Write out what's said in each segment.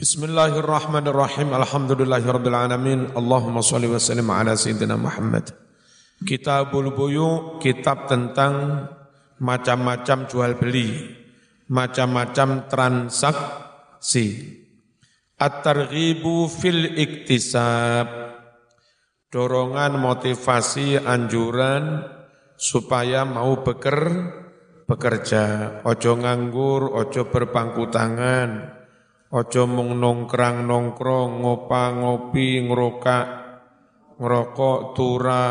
Bismillahirrahmanirrahim. Alhamdulillahirabbil alamin. Allahumma shalli wa sallim ala sayyidina Muhammad. Kitabul buyu, kitab tentang macam-macam jual beli, macam-macam transaksi. At-targhibu fil iktisab. Dorongan motivasi anjuran supaya mau beker, bekerja. Ojo nganggur, ojo berpangku tangan Ojo mung nongkrang nongkrong, ngopa ngopi, ngerokak, ngerokok, tura,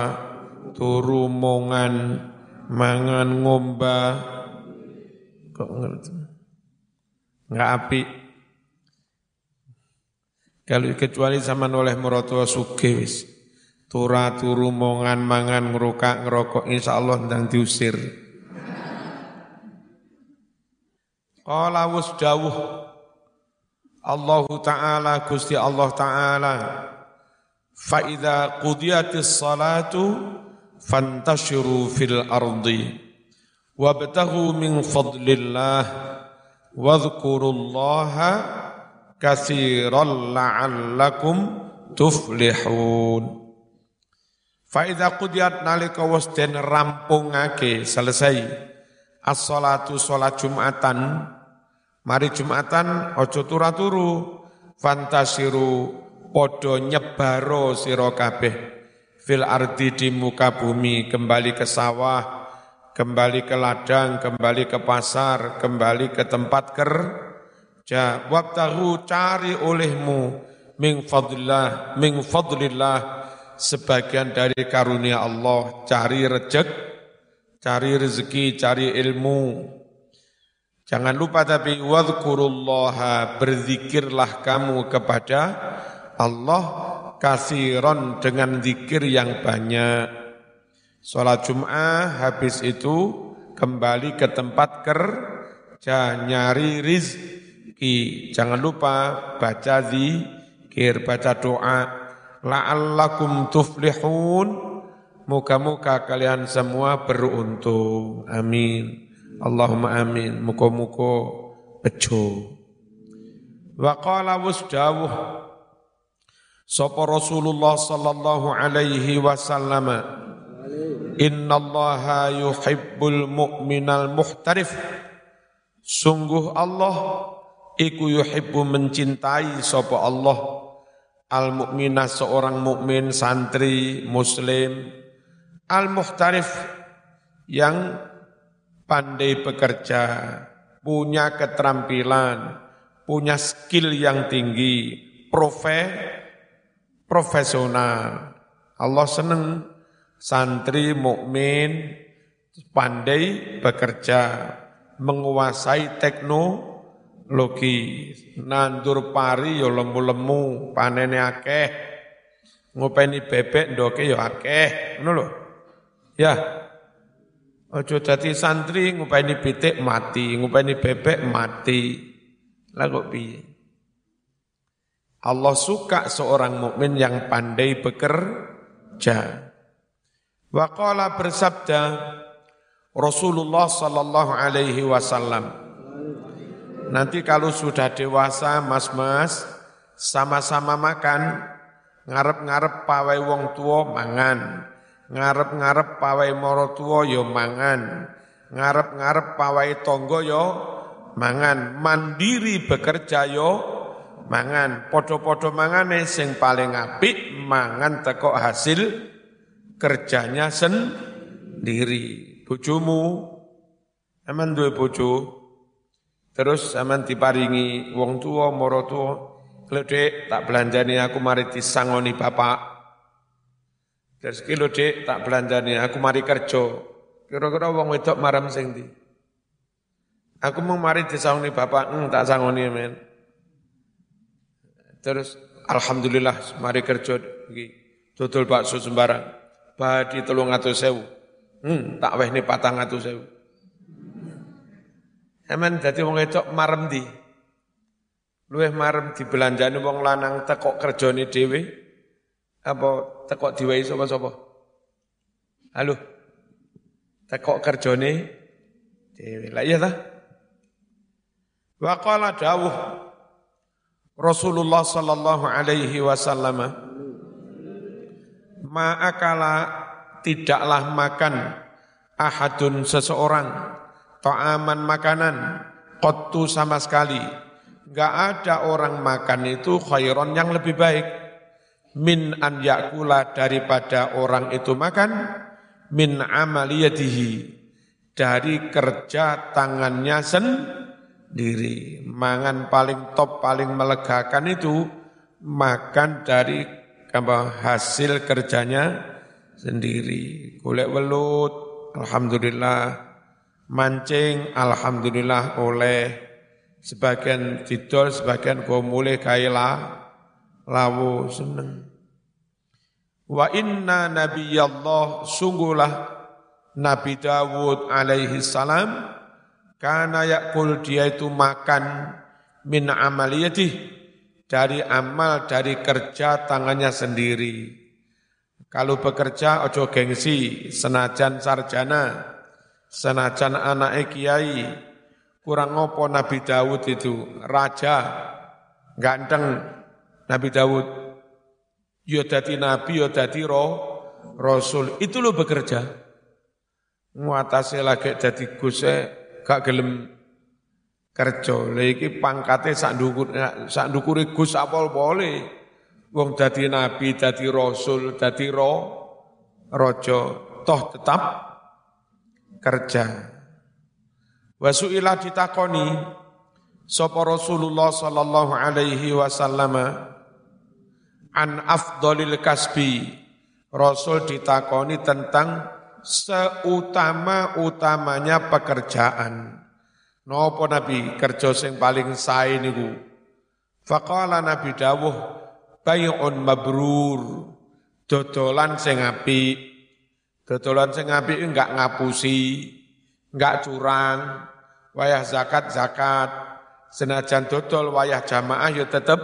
turu mongan, mangan ngomba. Kok ngerti? Enggak api. Kalau kecuali sama oleh mertua suge wis. Tura turu mongan mangan ngerokak ngerokok insya Allah ndang diusir. Qala wus dawuh Allah Ta'ala Gusti Allah Ta'ala. Fa idza qudiyatis salatu fantashiru fil ardi. Wabtaghu min fadlillah. Wadhkurullaha katsiran la'allakum tuflihun. Fa idza qudiyat nalika wis den rampungake selesai. As-salatu salat Jumatan Mari Jumatan ojo turu fantasiru podo nyebaro sira kabeh. Fil ardi di muka bumi kembali ke sawah kembali ke ladang kembali ke pasar kembali ke tempat kerja wabtahu cari olehmu. Min fadlillah min fadlillah. Sebagian dari karunia Allah cari rejek cari rezeki cari ilmu Jangan lupa tapi wadhkurullaha berzikirlah kamu kepada Allah kasiron dengan zikir yang banyak. Sholat Jum'ah habis itu kembali ke tempat kerja nyari rizki. Jangan lupa baca zikir, baca doa. La'allakum tuflihun. Muka-muka kalian semua beruntung. Amin. Allahumma amin. Muka-muka bejo. Wa qala wasdawuh Sapa Rasulullah sallallahu alaihi wasallam Inna Allah yuhibbul mu'minal muhtarif Sungguh Allah iku yuhibbu mencintai sapa Allah al mukminah seorang mukmin santri muslim al muhtarif yang pandai bekerja, punya keterampilan, punya skill yang tinggi, profe, profesional. Allah senang santri mukmin pandai bekerja, menguasai teknologi, nandur pari yo lemu-lemu, panene akeh, ngopeni bebek ndoke yo akeh, ngono. Ya, Ojo dadi santri ngupeni pitik mati, ngupeni bebek mati. Lah kok? Allah suka seorang mukmin yang pandai bekerja. Wa qala bersabda Rasulullah sallallahu alaihi wasallam Nanti kalau sudah dewasa mas-mas sama-sama makan ngarep-ngarep pawai wong tua mangan ngarep-ngarep pawai moro tuwa yo ya mangan, ngarep-ngarep pawai tonggo yo ya mangan, mandiri bekerja yo ya mangan, podo-podo mangane sing paling apik mangan teko hasil kerjanya sendiri. Bojomu. Aman duwe bojo. Terus aman diparingi wong tua moro tua Lho tak belanjani aku mari disangoni bapak dari sekilo dek tak belanjani, aku mari kerja. Kira-kira wong wedok maram sing di. Aku mau mari disangoni bapak, hmm, tak sangoni men. Terus alhamdulillah mari kerja iki. Dodol bakso sembarang. Badi telung atau sewu. Hmm, tak weh ini patang atau sewu. Emen jadi wong wedok marem di. Luweh marem dibelanjani wong lanang tekok kerjane dhewe apa tekok diwai sapa-sapa? Halo. Tekok kerjane dhewe. Lah iya ta? Wa qala dawuh Rasulullah sallallahu alaihi wasallam ma'akala tidaklah makan ahadun seseorang ta'aman makanan qattu sama sekali enggak ada orang makan itu khairon yang lebih baik min an yakula daripada orang itu makan min amaliyatihi dari kerja tangannya sendiri. Mangan paling top, paling melegakan itu makan dari apa, hasil kerjanya sendiri. Golek welut, alhamdulillah. Mancing, alhamdulillah oleh. Sebagian didol, sebagian gue mulai kaila, lawo seneng. Wa inna nabiyallah sungguhlah Nabi Dawud alaihi salam karena yakul dia itu makan min amaliyatih dari amal dari kerja tangannya sendiri. Kalau bekerja ojo gengsi, senajan sarjana, senajan anak kiai, kurang ngopo Nabi Dawud itu, raja, ganteng Nabi Dawud, yo dadi nabi, yo dadi roh, rasul, itu lo bekerja nguatasi lagi jadi guse gak gelem kerja. Lha iki pangkate sak ndukur sak ndukure Gus apol boleh. Wong dadi nabi, dadi rasul, dadi ro raja, toh tetap kerja. Wasu'ilah ditakoni sapa Rasulullah sallallahu alaihi wasallam an afdalil kasbi. Rasul ditakoni tentang seutama-utamanya pekerjaan. Nopo Nabi kerja sing paling sae niku. Faqala Nabi dawuh bay'un mabrur. Dodolan sing apik. Dodolan sing apik enggak ngapusi, enggak curang. Wayah zakat zakat. Senajan dodol wayah jamaah ya tetep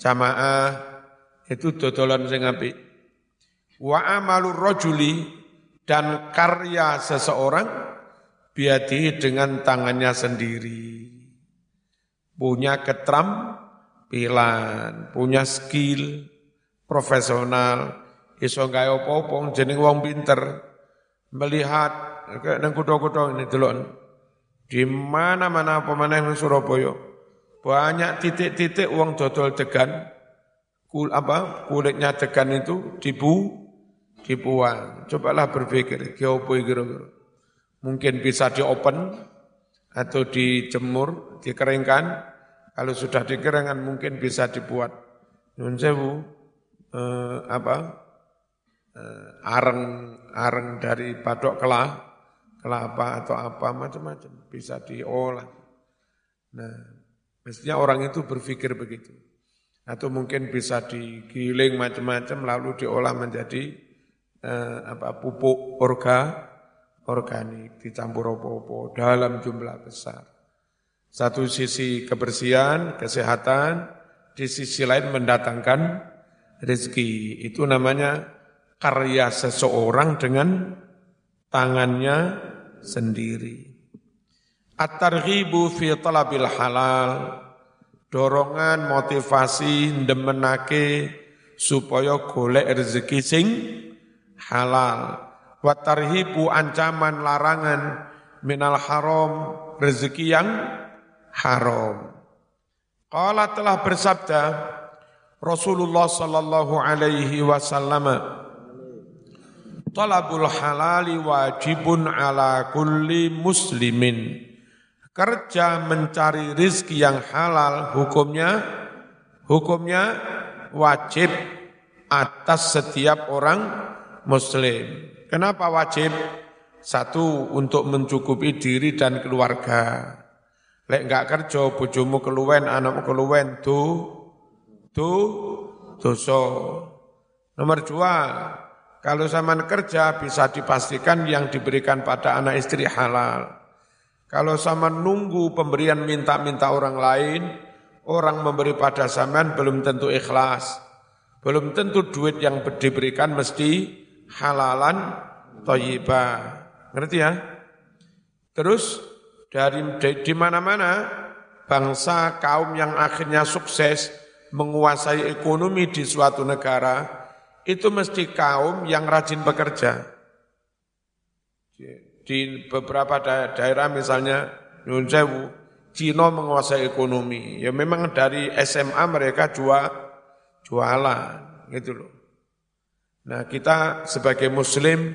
jamaah. Itu dodolan sing apik. Wa amalur rajuli dan karya seseorang biadi dengan tangannya sendiri. Punya keterampilan, punya skill profesional, iso gawe apa-apa jeneng wong pinter melihat nang kutha-kutha ini delok di mana-mana apa maneh Surabaya banyak titik-titik uang dodol degan kul apa kulitnya degan itu dibu dibuang. Cobalah berpikir, apa kira-kira. Mungkin bisa di-open atau dijemur, dikeringkan. Kalau sudah dikeringkan mungkin bisa dibuat. Nun eh, apa, eh, areng areng dari badok kelah, kelapa atau apa macam-macam bisa diolah. Nah, mestinya orang itu berpikir begitu. Atau mungkin bisa digiling macam-macam lalu diolah menjadi eh, apa pupuk orga organik dicampur opo-opo dalam jumlah besar. Satu sisi kebersihan, kesehatan, di sisi lain mendatangkan rezeki. Itu namanya karya seseorang dengan tangannya sendiri. At-targhibu fi talabil halal. Dorongan motivasi ndemenake supaya golek rezeki sing halal. Watarhibu ancaman larangan minal haram rezeki yang haram. Qala telah bersabda Rasulullah sallallahu alaihi wasallam Talabul halali wajibun ala kulli muslimin. Kerja mencari rizki yang halal hukumnya hukumnya wajib atas setiap orang muslim. Kenapa wajib? Satu, untuk mencukupi diri dan keluarga. Lek enggak kerja, bojomu keluwen, anakmu keluwen, tu, tu, dosa. Nomor dua, kalau zaman kerja bisa dipastikan yang diberikan pada anak istri halal. Kalau sama nunggu pemberian minta-minta orang lain, orang memberi pada zaman belum tentu ikhlas. Belum tentu duit yang diberikan mesti halalan toyibah. Ngerti ya? Terus dari di mana-mana bangsa kaum yang akhirnya sukses menguasai ekonomi di suatu negara itu mesti kaum yang rajin bekerja. Di beberapa daerah misalnya Nyun Sewu, Cina menguasai ekonomi. Ya memang dari SMA mereka jual jualan gitu loh. Nah kita sebagai muslim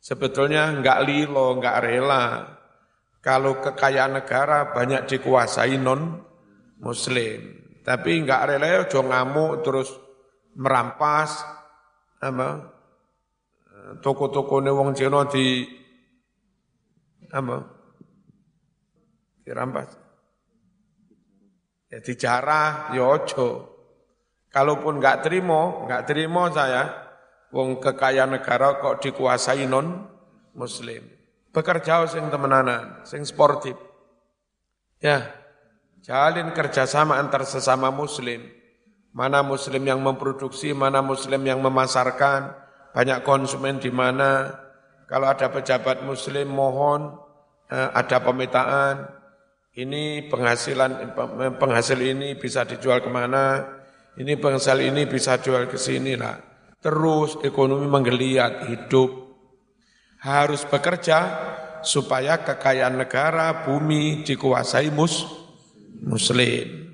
sebetulnya enggak lilo, enggak rela. Kalau kekayaan negara banyak dikuasai non muslim. Tapi enggak rela ya ngamuk terus merampas apa toko-toko wong Cina di apa dirampas ya dijarah ya ojo kalaupun enggak terima enggak terima saya Wong kekayaan negara kok dikuasai non muslim. Bekerja sing temenanan, sing sportif. Ya, jalin kerjasama antar sesama muslim. Mana muslim yang memproduksi, mana muslim yang memasarkan, banyak konsumen di mana. Kalau ada pejabat muslim mohon eh, ada pemetaan, ini penghasilan penghasil ini bisa dijual ke mana, ini penghasil ini bisa jual ke sini lah terus ekonomi menggeliat, hidup. Harus bekerja supaya kekayaan negara, bumi dikuasai mus, muslim.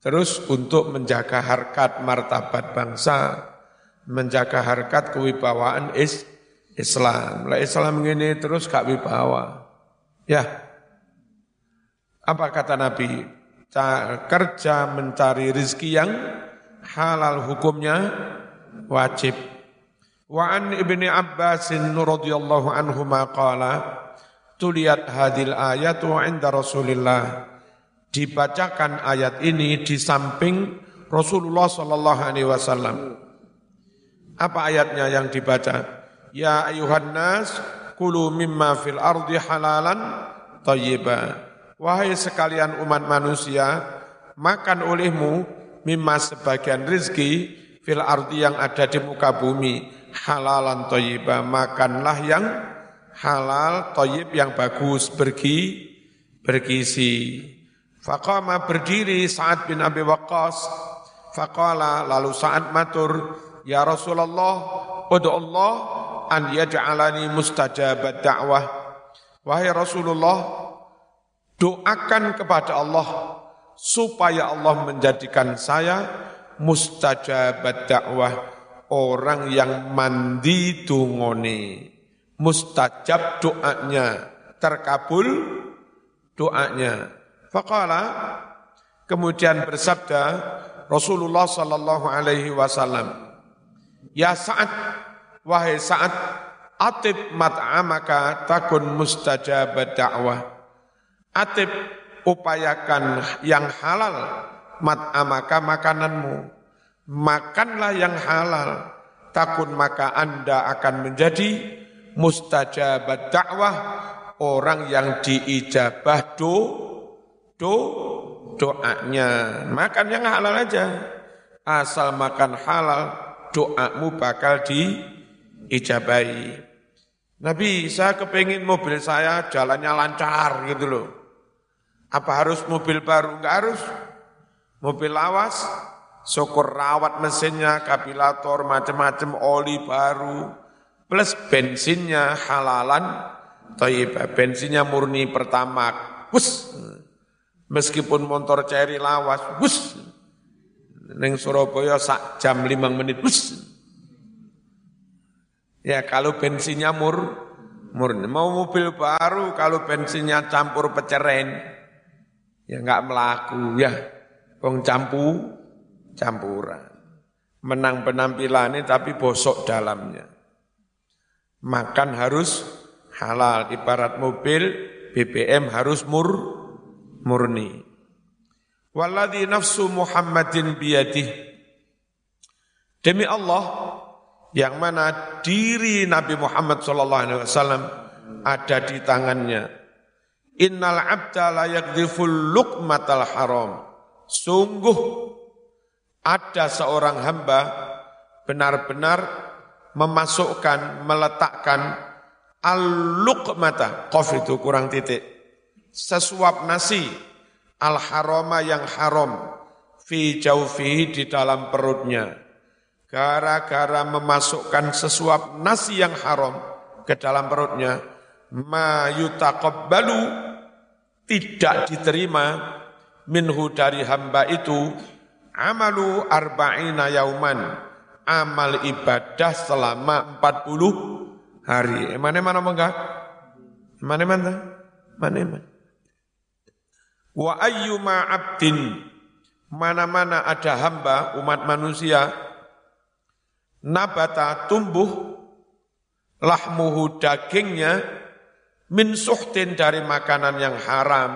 Terus untuk menjaga harkat martabat bangsa, menjaga harkat kewibawaan is, Islam. Lah Islam ini terus gak wibawa. Ya. Apa kata Nabi? Kerja mencari rizki yang halal hukumnya wajib. Wa an Ibni Abbas radhiyallahu anhu qala tuliyat hadil ayatu inda Rasulillah dibacakan ayat ini di samping Rasulullah sallallahu alaihi wasallam. Apa ayatnya yang dibaca? Ya ayuhan nas kulu mimma fil ardi halalan thayyiba. Wahai sekalian umat manusia, makan olehmu mimma sebagian rizki fil ardi yang ada di muka bumi. Halalan toyibah makanlah yang halal toyib yang bagus bergi bergizi. Faqama berdiri saat bin Abi Waqqas. Faqala lalu saat matur ya Rasulullah udu Allah an yaj'alani mustajabat da'wah. Wahai Rasulullah doakan kepada Allah supaya Allah menjadikan saya mustajabat dakwah orang yang mandi dungone mustajab doanya terkabul doanya. Faqala kemudian bersabda Rasulullah sallallahu alaihi wasallam ya saat wahai saat atib mat'amaka takun mustajabat dakwah atib upayakan yang halal mat'amaka makananmu. Makanlah yang halal, takun maka Anda akan menjadi mustajabat dakwah, orang yang diijabah do, do, doanya. Makan yang halal aja. Asal makan halal, doamu bakal diijabahi. Nabi, saya kepingin mobil saya jalannya lancar gitu loh. Apa harus mobil baru? Enggak harus. Mobil lawas, syukur rawat mesinnya, kapilator, macam-macam, oli baru, plus bensinnya halalan, toibah, bensinnya murni pertama, bus. Meskipun motor ceri lawas, bus. Neng Surabaya sak jam lima menit, bus. Ya kalau bensinnya mur, murni. Mau mobil baru kalau bensinnya campur peceren, Ya enggak melaku ya. Wong campu campuran. Menang penampilannya tapi bosok dalamnya. Makan harus halal. Ibarat mobil BBM harus mur murni. Walladhi nafsu Muhammadin biyadih. Demi Allah yang mana diri Nabi Muhammad SAW ada di tangannya Innal abda la yakdhiful luqmatal haram. Sungguh ada seorang hamba benar-benar memasukkan, meletakkan al-luqmata. Qaf itu kurang titik. sesuap nasi al haroma yang haram fi jaufihi di dalam perutnya gara-gara memasukkan sesuap nasi yang haram ke dalam perutnya ma yutaqabbalu tidak diterima minhu dari hamba itu amalu arba'ina yauman amal ibadah selama 40 hari. Mana mana enggak? Mana mana? Mana mana? Wa ayyuma abdin mana-mana ada hamba umat manusia nabata tumbuh lahmuhu dagingnya min suhtin dari makanan yang haram.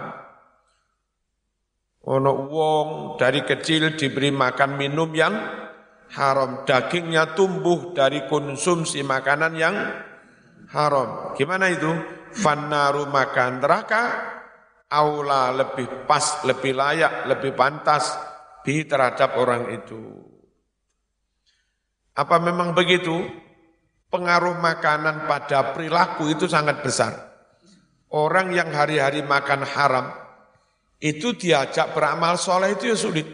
Ono wong dari kecil diberi makan minum yang haram. Dagingnya tumbuh dari konsumsi makanan yang haram. Gimana itu? Fannaru makan neraka aula lebih pas, lebih layak, lebih pantas bi terhadap orang itu. Apa memang begitu? Pengaruh makanan pada perilaku itu sangat besar. Orang yang hari-hari makan haram, itu diajak beramal soleh itu ya sulit.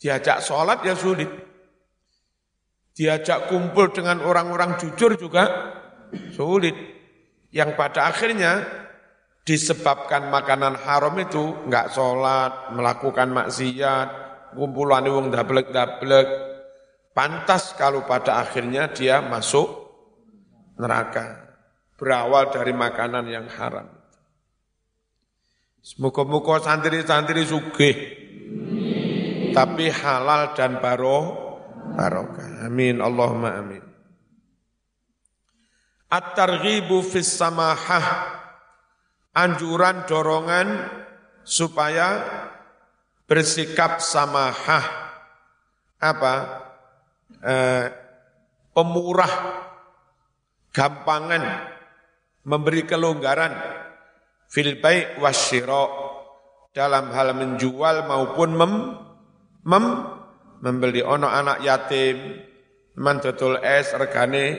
Diajak sholat ya sulit. Diajak kumpul dengan orang-orang jujur juga sulit. Yang pada akhirnya disebabkan makanan haram itu nggak sholat, melakukan maksiat, kumpulan wong dablek-dablek, pantas kalau pada akhirnya dia masuk neraka. Berawal dari makanan yang haram. Semoga-moga santri-santri sugih. Tapi halal dan baroh, barokah. Amin. Allahumma amin. At-targhibu fis samahah anjuran dorongan supaya bersikap samahah apa eh, pemurah gampangan memberi kelonggaran fil bai wasyira dalam hal menjual maupun mem, mem membeli ono anak yatim man es regane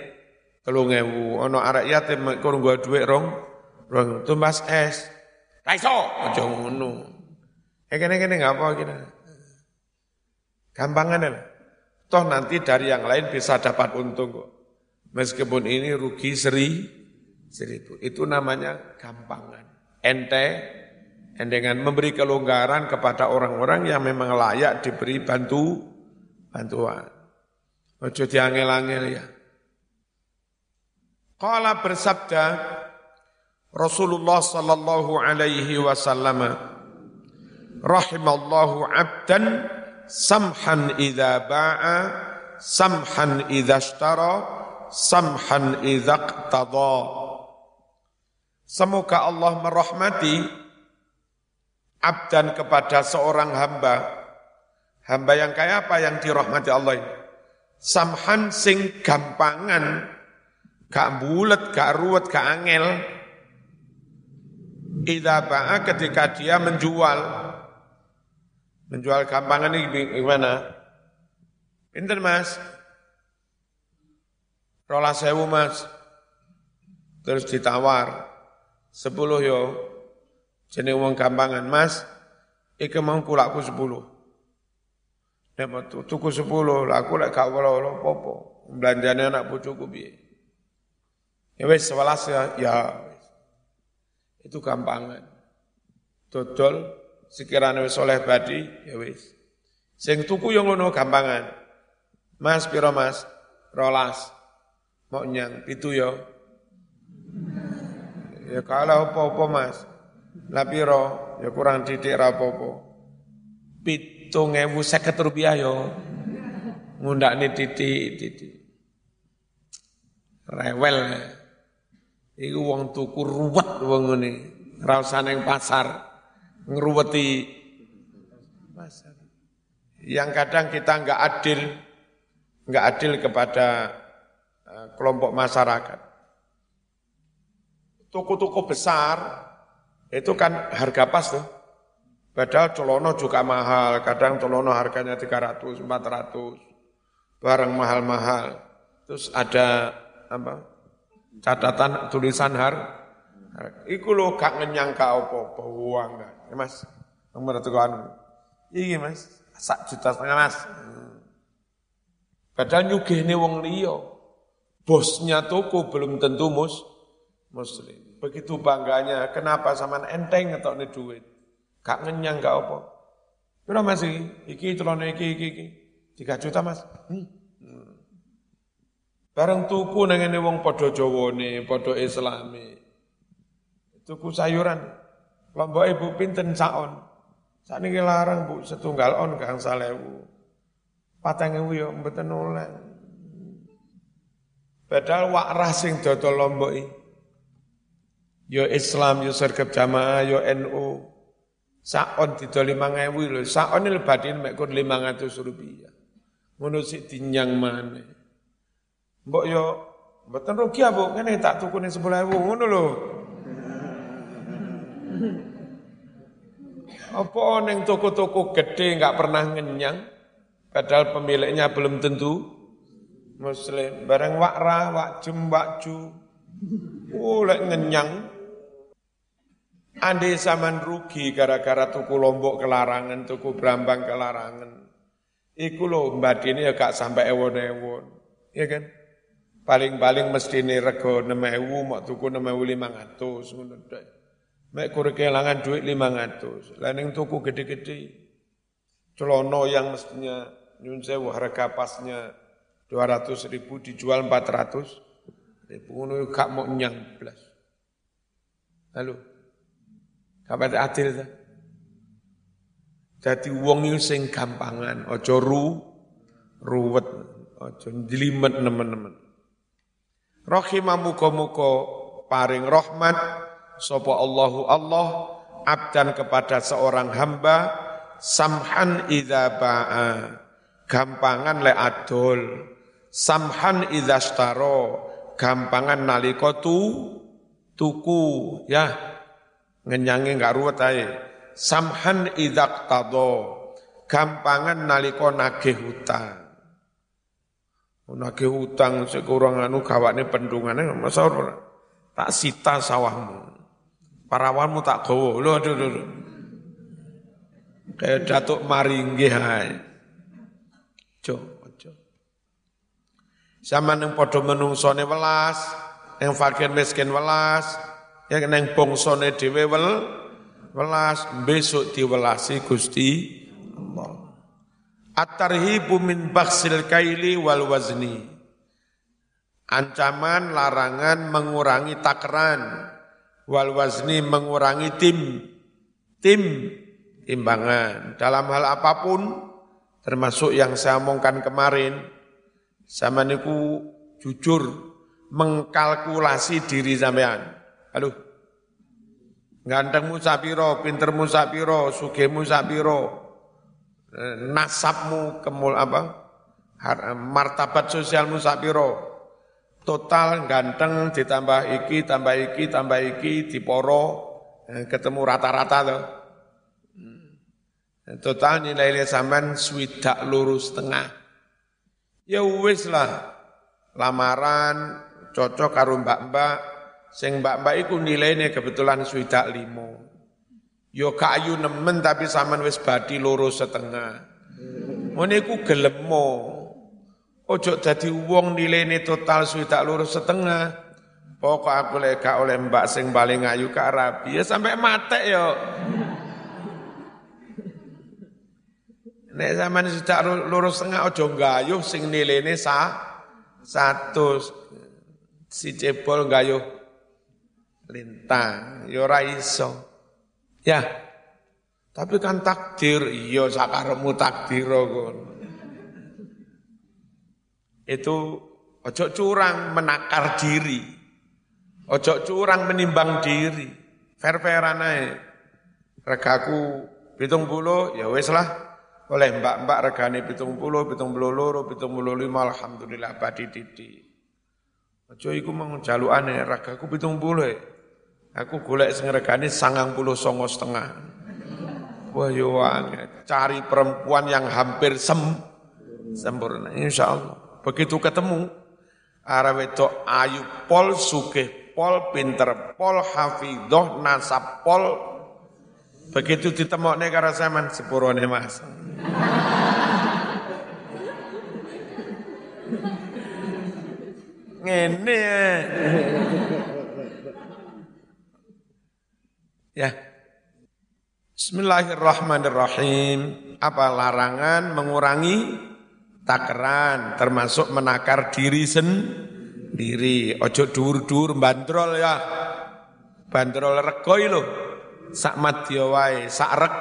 telung ewu ono anak yatim kurang gua duit rong Rong tumbas es. Raiso, aja ngono. Eh kene-kene enggak apa kita. Gampangan lah. Toh nanti dari yang lain bisa dapat untung kok. Meskipun ini rugi seri, seribu. Itu namanya gampangan. Ente, dengan memberi kelonggaran kepada orang-orang yang memang layak diberi bantu, bantuan. Ojo diangel-angel ya. Kala bersabda, Rasulullah sallallahu alaihi wasallam rahimallahu abdan samhan idza ba'a samhan idza ishtara samhan idza iqtada. Semoga Allah merahmati abdan kepada seorang hamba. Hamba yang kayak apa yang dirahmati Allah ini? Samhan sing gampangan gak bulet gak ruwet gak angel. Idza ba'a ketika dia menjual. Menjual gampangan ini gimana? Pinter mas. Rola sewu mas. Terus ditawar. Sepuluh yo. Jenis uang gampangan. Mas, iki mau kulaku sepuluh. Nek mau tuku sepuluh, aku lek gak wala popo. Belanjane anak bojoku piye. Ya wis sewelas ya, ya itu gampangan. Dodol sekiranya wis oleh badi ya wis. Sing tuku yang ngono gampangan. Mas piro Mas? Rolas. Mau nyang pitu yo. Ya kalau apa-apa Mas. Lah piro? Ya kurang didik ra apa-apa. Pitung ewu seket rupiah yo. Ngundakne titik titik. Rewel. Iku wong tuku ruwet wong ngene. Ora usah pasar ngruweti pasar. Yang kadang kita enggak adil, enggak adil kepada uh, kelompok masyarakat. Toko-toko besar itu kan harga pas tuh. Padahal colono juga mahal, kadang colono harganya 300, 400, barang mahal-mahal. Terus ada apa? catatan tulisan har, Iku lho gak ngenyang gak apa-apa uang gak. Ya, mas, nomor itu kan. Iki mas, sak juta setengah mas. Padahal nyugihne wong liya. Bosnya toko belum tentu mus muslim. Begitu bangganya, kenapa sama enteng ngetokne duit. Gak ngenyang gak apa. Piro mas iki? Iki celana iki iki iki. 3 juta mas. Hmm. Bareng tuku nang ngene wong padha Jawane, padha Islami. Tuku sayuran. Lombok ibu pinten saon. Sakniki larang Bu setunggal on Kang salewu. Patang ewu yo mboten oleh. Padahal wakrah sing dodol lombok Yo Islam, yo sergap jamaah, yo NU. Saon didol 5000 lho. Saon lebatin mek kon 500 rupiah. Ngono sik dinyang maneh. Mbok yo mboten rugi Bu, ngene tak tukune 10.000 ngono lho. Apa neng toko-toko gede nggak pernah ngenyang, padahal pemiliknya belum tentu muslim. Bareng wakra, wakjem, wakju, oleh ngenyang. Andai zaman rugi gara-gara tuku lombok kelarangan, tuku berambang kelarangan. Iku loh mbak ini ya gak sampai ewon-ewon. Ya kan? Paling-paling mesti ini rego 6 ewu, mau tuku 6 ewu 500. Mek kur kehilangan duit 500. Lain tuku gede-gede. Celono yang mestinya nyun sewu harga pasnya 200 ribu dijual 400 ribu. Ngono gak mau nyang belas. Lalu, kapan adil ta? Jadi wong itu sing gampangan, ojo ru, ruwet, ojo jelimet nemen-nemen. Rahimamu muka paring rahmat, sapa Allahu Allah abdan kepada seorang hamba samhan idza ba'a. Gampangan le adol. Samhan idza staro. Gampangan nalika tu tuku ya. Ngenyange enggak ruwet ae. Samhan idza tado gampangan nalika nagih hutang. Nagih hutang sekurang anu gawane pendungane masa tak sita sawahmu Parawanmu tak gowo. Lho aduh aduh. Kayak datuk maringgih hai. Jo, jo. Sama neng podo menungsone welas, yang fakir miskin welas, yang neng bongsone dewe wel, welas, besok diwelasi Gusti Allah. At-tarhibu min baksil kaili wal wazni. Ancaman, larangan mengurangi takaran wal wazni mengurangi tim. Tim timbangan. Dalam hal apa pun termasuk yang saya omongkan kemarin sama niku jujur mengkalkulasi diri sampean. Aduh. Ganteng musapiro pinter musapiro suge musapiro eh, nasabmu kemul apa? Martabat sosial musapiro total ganteng ditambah iki tambah iki tambah iki diporo eh, ketemu rata-rata tuh hmm. total nilai sampean swidak lurus tengah ya wis lah. Lamaran cocok karo mbak-mbak. Sing mbak-mbak iku nilainya kebetulan swidak limo yo kayu nemen tapi sampean wis badi lurus setengah. Ngene iku gelemo Ojo jadi wong nilainya total tak lurus setengah. Pokok aku lega oleh mbak sing paling ayu ke Arabi ya sampai mate yo. Nek zaman sudah lurus setengah ojo gayuh sing nilainya sa satu si cebol gayuh lintang yo raiso. Ya. Tapi kan takdir, iya sakaremu takdir kok itu ojo curang menakar diri. Ojo curang menimbang diri. Fair-fairan ae. Regaku pitung puluh, ya wes lah. Oleh mbak-mbak regane pitung puluh, pitung puluh loro, pitung puluh lima, Alhamdulillah badi didi. Ojo iku jalukane regaku pitung puluh ya. Aku golek sing regane sangang puluh songo setengah. Wah cari perempuan yang hampir sem sempurna insya Allah. Begitu ketemu, arah wedok ayu pol sugih pol, pinter pol, hafidoh, nasab pol. Begitu ditemokne karo zaman sepurone Mas. Ngene ya. Bismillahirrahmanirrahim. Apa larangan mengurangi takaran termasuk menakar diri sendiri. Ojo dur-dur bandrol ya. Bandrol rego lho. Sak madya sak rek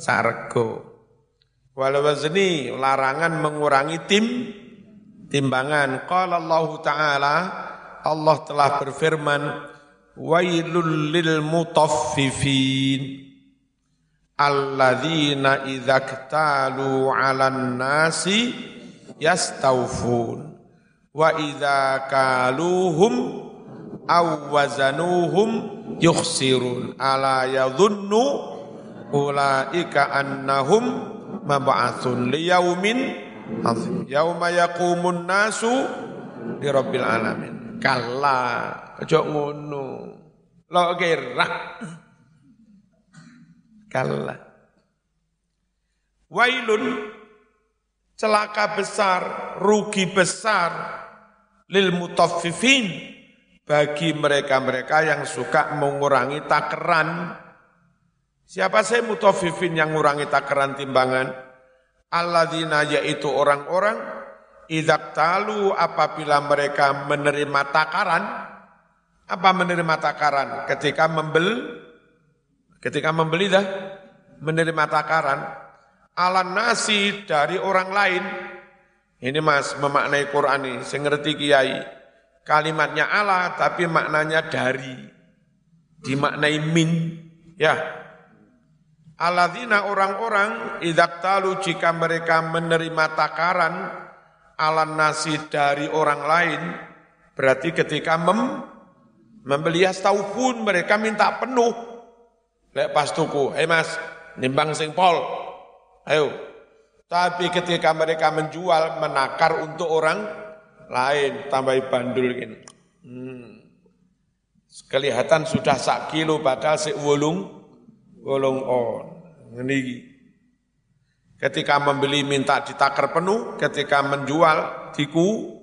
sak rego. Walau wazni larangan mengurangi tim timbangan. Qala Allah Ta'ala Allah telah berfirman wailul lil mutaffifin alladzina idza ktalu 'alan nasi yastawfun. Wa idza kaluhum aw wazanuhum yukhsirun. Ala yadhunnu ulaika annahum mab'atsun liyaumin azim. Yauma yaqumun nasu li rabbil alamin. Kalla aja ngono. Lo kira kalla wailun celaka besar rugi besar lil mutaffifin bagi mereka-mereka yang suka mengurangi takaran. Siapa saya mutaffifin yang mengurangi takaran timbangan? Alladzina yaitu orang-orang idak talu apabila mereka menerima takaran apa menerima takaran? Ketika membel ketika membeli dah menerima takaran ala nasi dari orang lain. Ini mas memaknai Quran ini. Saya ngerti kiai. Kalimatnya ala tapi maknanya dari. Dimaknai min. Ya. Aladina orang-orang idak talu jika mereka menerima takaran ala nasi dari orang lain, berarti ketika mem, membeli pun mereka minta penuh. Lek pas tuku, eh mas, nimbang sing pol, ayo. Tapi ketika mereka menjual, menakar untuk orang lain, tambah bandul gini. Hmm. Kelihatan sudah sak kilo padahal si wulung, wulung on. Ini Ketika membeli minta ditakar penuh, ketika menjual diku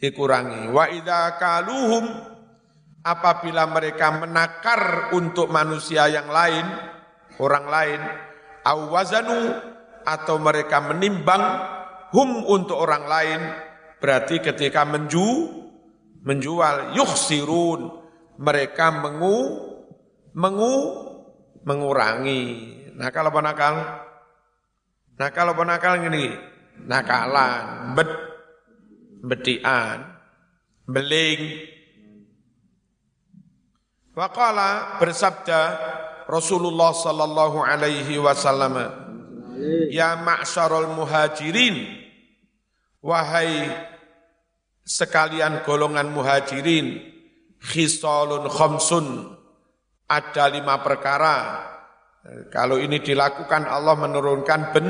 dikurangi. Wa idza kaluhum apabila mereka menakar untuk manusia yang lain, orang lain, awazanu atau mereka menimbang hum untuk orang lain, berarti ketika menju menjual yukhsirun mereka mengu mengu mengurangi Nah kalau nakal, nakal apa nakal ini? Nakalan, bet, betian, beling. Waqala bersabda Rasulullah sallallahu alaihi wasallam, Ya ma'syarul muhajirin, wahai sekalian golongan muhajirin, khisalun khamsun, ada lima perkara kalau ini dilakukan Allah menurunkan ben,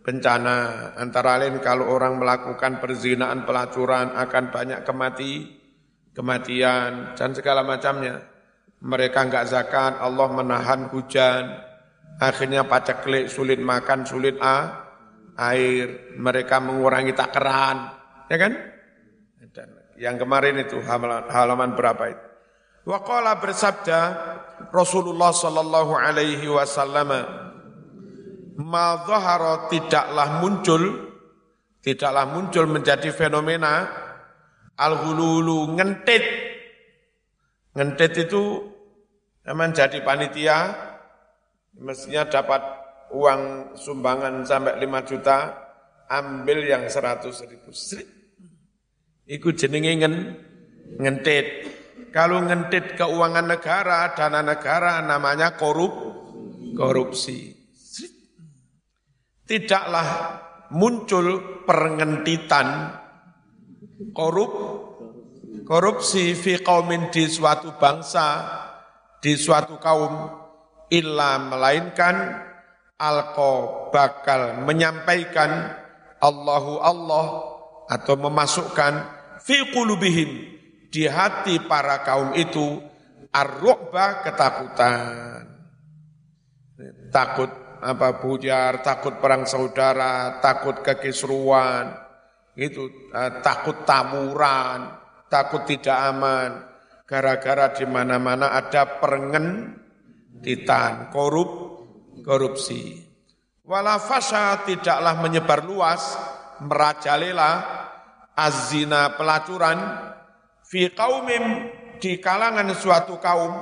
bencana. Antara lain kalau orang melakukan perzinaan, pelacuran akan banyak kemati, kematian dan segala macamnya. Mereka enggak zakat, Allah menahan hujan. Akhirnya paceklik, sulit makan, sulit a, air. Mereka mengurangi takaran, ya kan? Dan yang kemarin itu halaman, halaman berapa itu? Waqala bersabda Rasulullah sallallahu alaihi wasallam ma tidaklah muncul tidaklah muncul menjadi fenomena al-hululu ngentit ngentit itu emang jadi panitia mestinya dapat uang sumbangan sampai 5 juta ambil yang 100 ribu. Iku jenenge ngen, ngentit. Kalau ngentit keuangan negara, dana negara namanya korup, korupsi. Tidaklah muncul pengentitan korup, korupsi fi di suatu bangsa, di suatu kaum, illa melainkan alko bakal menyampaikan Allahu Allah atau memasukkan fi qulubihim di hati para kaum itu ar-ru'ba ketakutan. Takut apa bujar, takut perang saudara, takut kekisruan, itu uh, takut taburan, takut tidak aman, gara-gara di mana-mana ada titan, korup, korupsi. Walafasha tidaklah menyebar luas, merajalela azina pelacuran fi kaumim di kalangan suatu kaum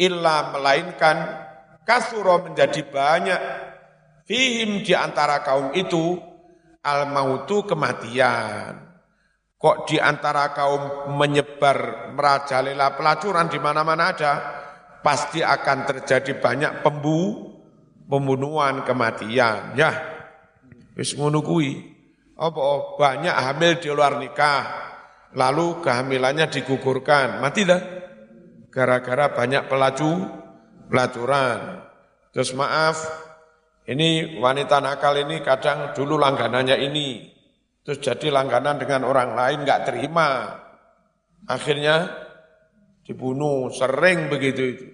illa melainkan kasuro menjadi banyak fihim di antara kaum itu al mautu kematian. Kok di antara kaum menyebar merajalela pelacuran di mana-mana ada, pasti akan terjadi banyak pembu, pembunuhan, kematian. Ya, wis ngono kuwi. Apa banyak hamil di luar nikah, lalu kehamilannya digugurkan, mati dah. Gara-gara banyak pelacu, pelacuran. Terus maaf, ini wanita nakal ini kadang dulu langganannya ini, terus jadi langganan dengan orang lain nggak terima. Akhirnya dibunuh, sering begitu itu.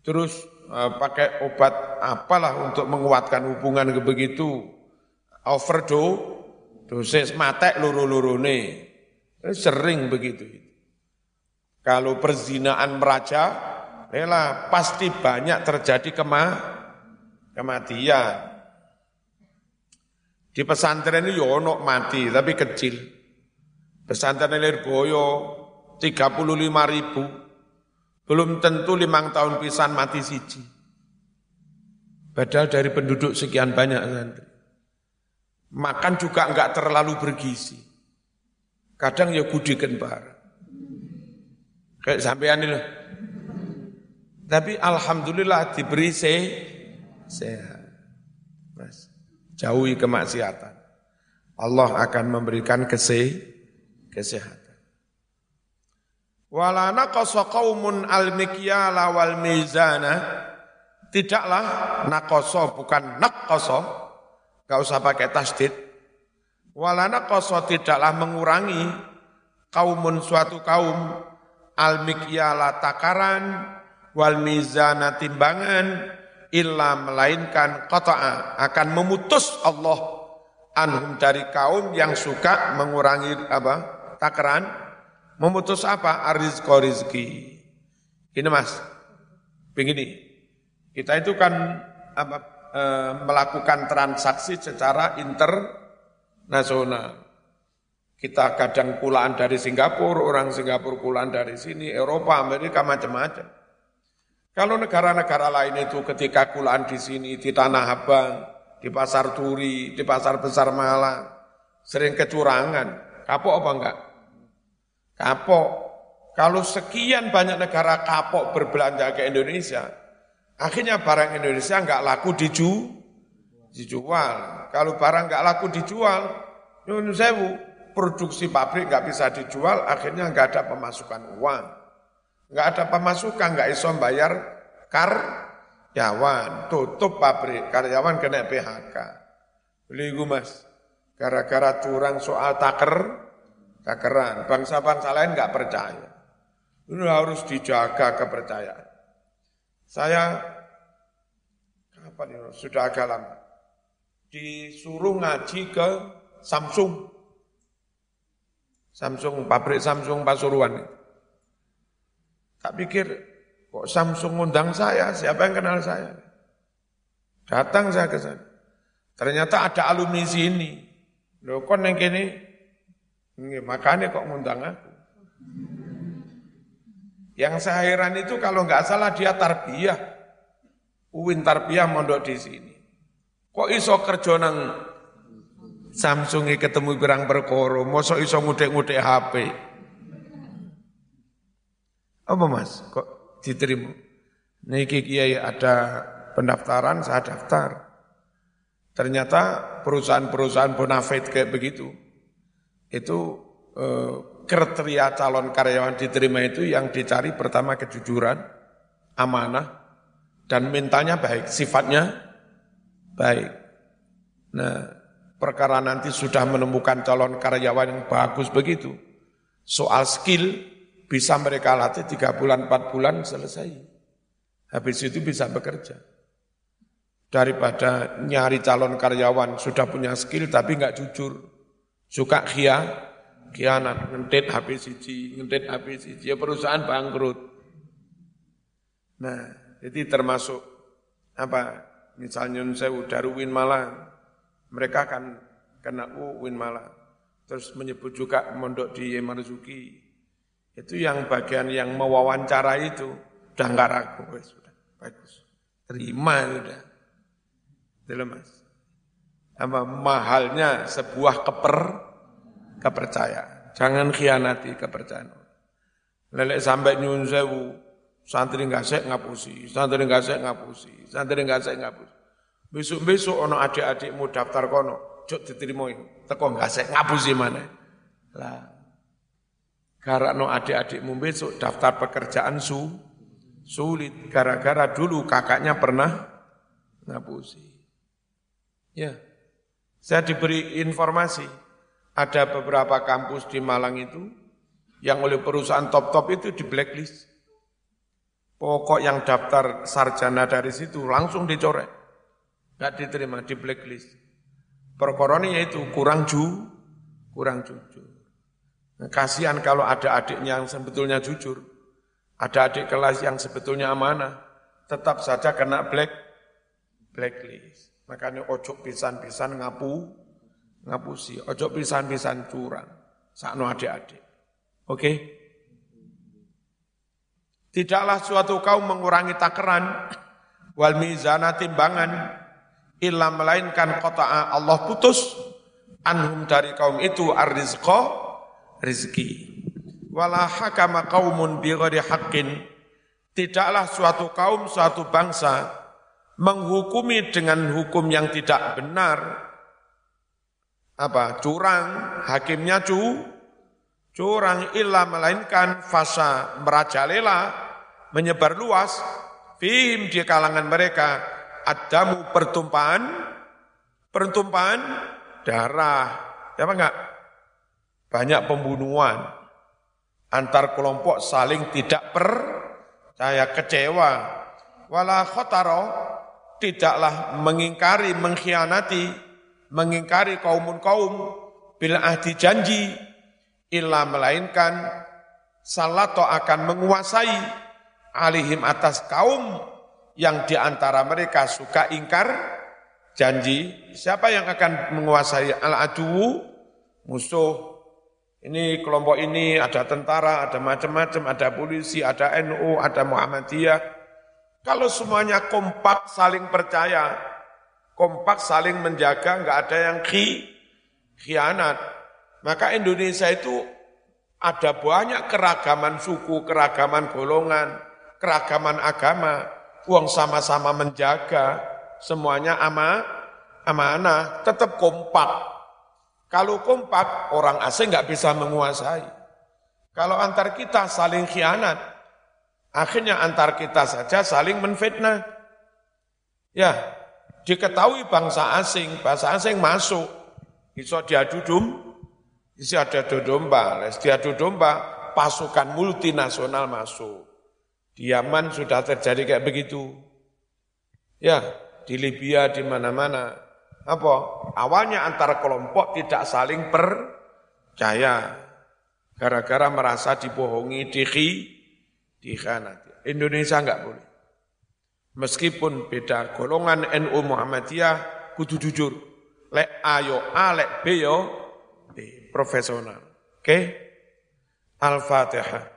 Terus uh, pakai obat apalah untuk menguatkan hubungan begitu. Overdose, dosis matek luru-lurune. Sering begitu. Kalau perzinaan meraja, Lela pasti banyak terjadi kema kematian. Di pesantren ini yono ya mati tapi kecil. Pesantren Lirboyo 35 ribu. Belum tentu limang tahun pisan mati siji. Padahal dari penduduk sekian banyak santri. Makan juga enggak terlalu bergizi. Kadang ya gudi kembar. Kayak sampean ini tapi alhamdulillah diberi se sehat. Mas, jauhi kemaksiatan. Allah akan memberikan kese kesehatan. Wala naqasa qaumun al-mikyala wal mizana. Tidaklah naqasa bukan naqasa. Enggak usah pakai tasdid. Wala naqasa tidaklah mengurangi kaumun suatu kaum al-mikyala takaran wal mizana timbangan illa melainkan qata'a akan memutus Allah anhum dari kaum yang suka mengurangi apa takaran. Memutus apa? Arizko rizki ini mas begini. Kita itu kan apa e, melakukan transaksi secara internasional. Kita kadang pulaan dari Singapura orang Singapura pulaan dari sini Eropa Amerika macam-macam kalau negara-negara lain itu ketika kulaan di sini, di Tanah Abang, di Pasar Turi, di Pasar Besar Malang, sering kecurangan. Kapok apa enggak? Kapok. Kalau sekian banyak negara kapok berbelanja ke Indonesia, akhirnya barang Indonesia enggak laku diju, dijual. Kalau barang enggak laku dijual, nyun sewu, produksi pabrik enggak bisa dijual, akhirnya enggak ada pemasukan uang nggak ada pemasukan, nggak iso bayar karyawan, tutup pabrik, karyawan kena PHK. Beli mas, gara-gara curang soal taker, takeran, bangsa-bangsa lain nggak percaya. Ini harus dijaga kepercayaan. Saya kapan ini sudah agak lama disuruh ngaji ke Samsung. Samsung, pabrik Samsung Pasuruan. Tak pikir, kok Samsung ngundang saya, siapa yang kenal saya? Datang saya ke sana. Ternyata ada alumni sini. Loh, kok yang kini? Makanya kok ngundang aku. Yang saya heran itu kalau nggak salah dia tarbiyah. Uwin tarbiyah mondok di sini. Kok iso kerja nang Samsungi ketemu berang perkoro, mosok iso ngudek-ngudek HP. Apa mas? Kok diterima? Niki kiai ada pendaftaran, saya daftar. Ternyata perusahaan-perusahaan bonafide kayak begitu, itu eh, kriteria calon karyawan diterima itu yang dicari pertama kejujuran, amanah, dan mintanya baik, sifatnya baik. Nah, perkara nanti sudah menemukan calon karyawan yang bagus begitu, Soal skill bisa mereka latih tiga bulan, empat bulan selesai. Habis itu bisa bekerja. Daripada nyari calon karyawan sudah punya skill tapi nggak jujur. Suka khia, khianat, ngentit HP siji, ngentit HP siji, ya perusahaan bangkrut. Nah, jadi termasuk apa? Misalnya saya udah Win Malang, mereka akan kena Win Malang terus menyebut juga mondok di Marzuki. Itu yang bagian yang mewawancara itu, udah nggak ragu, sudah bagus. Terima sudah. Itu mas. Apa mahalnya sebuah keper kepercayaan. Jangan khianati kepercayaan. Lelek sampai nyun sewu, santri nggak sek ngapusi, santri nggak sek ngapusi, santri nggak sek ngapusi. Besok-besok ono adik-adikmu daftar kono, cuk diterima teko ngasih ngapusi mana lah karena adik-adikmu besok daftar pekerjaan su sulit. Gara-gara dulu kakaknya pernah ngapusi. Ya saya diberi informasi. Ada beberapa kampus di Malang itu yang oleh perusahaan top-top itu di blacklist. Pokok yang daftar sarjana dari situ langsung dicoret. Nggak diterima di blacklist. Perkoroni yaitu kurang ju, kurang jujur. Kasihan kalau ada adiknya yang sebetulnya jujur, ada adik kelas yang sebetulnya amanah, tetap saja kena black blacklist. Makanya ojo pisan-pisan ngapu, ngapusi, ojo pisan-pisan curang. Sakno adik-adik. Oke? Okay? Tidaklah suatu kaum mengurangi takaran wal mizana timbangan illa melainkan kota Allah putus anhum dari kaum itu arrizqa rizki wala hakama qaumun bi haqqin. Tidaklah suatu kaum suatu bangsa menghukumi dengan hukum yang tidak benar. Apa? Curang hakimnya cu curang illa melainkan fasa merajalela menyebar luas fihim di kalangan mereka. Adamu pertumpahan, pertumpahan darah. Ya apa enggak? Banyak pembunuhan. Antar kelompok saling tidak percaya, kecewa. Wala khotaro, tidaklah mengingkari, mengkhianati, mengingkari kaumun-kaum, bila ahdi janji, illa melainkan salato akan menguasai alihim atas kaum yang di antara mereka suka ingkar janji, siapa yang akan menguasai al-adu musuh? Ini kelompok ini ada tentara, ada macam-macam, ada polisi, ada NU, ada Muhammadiyah. Kalau semuanya kompak saling percaya, kompak saling menjaga, nggak ada yang khi, khianat. Maka Indonesia itu ada banyak keragaman suku, keragaman golongan, keragaman agama. Uang sama-sama menjaga, semuanya ama, amanah, tetap kompak. Kalau kompak, orang asing nggak bisa menguasai. Kalau antar kita saling khianat, akhirnya antar kita saja saling menfitnah. Ya, diketahui bangsa asing, bahasa asing masuk, bisa diadu dom, bisa ada domba, diadu domba, pasukan multinasional masuk. Di Yaman sudah terjadi kayak begitu. Ya, di Libya, di mana-mana. Apa? Awalnya antara kelompok tidak saling percaya. Gara-gara merasa dibohongi, dikhi, dikhanati. Indonesia enggak boleh. Meskipun beda golongan NU Muhammadiyah, kudu jujur. Lek A yo A, lek B yo. Profesional. Oke? Okay? Al-Fatihah.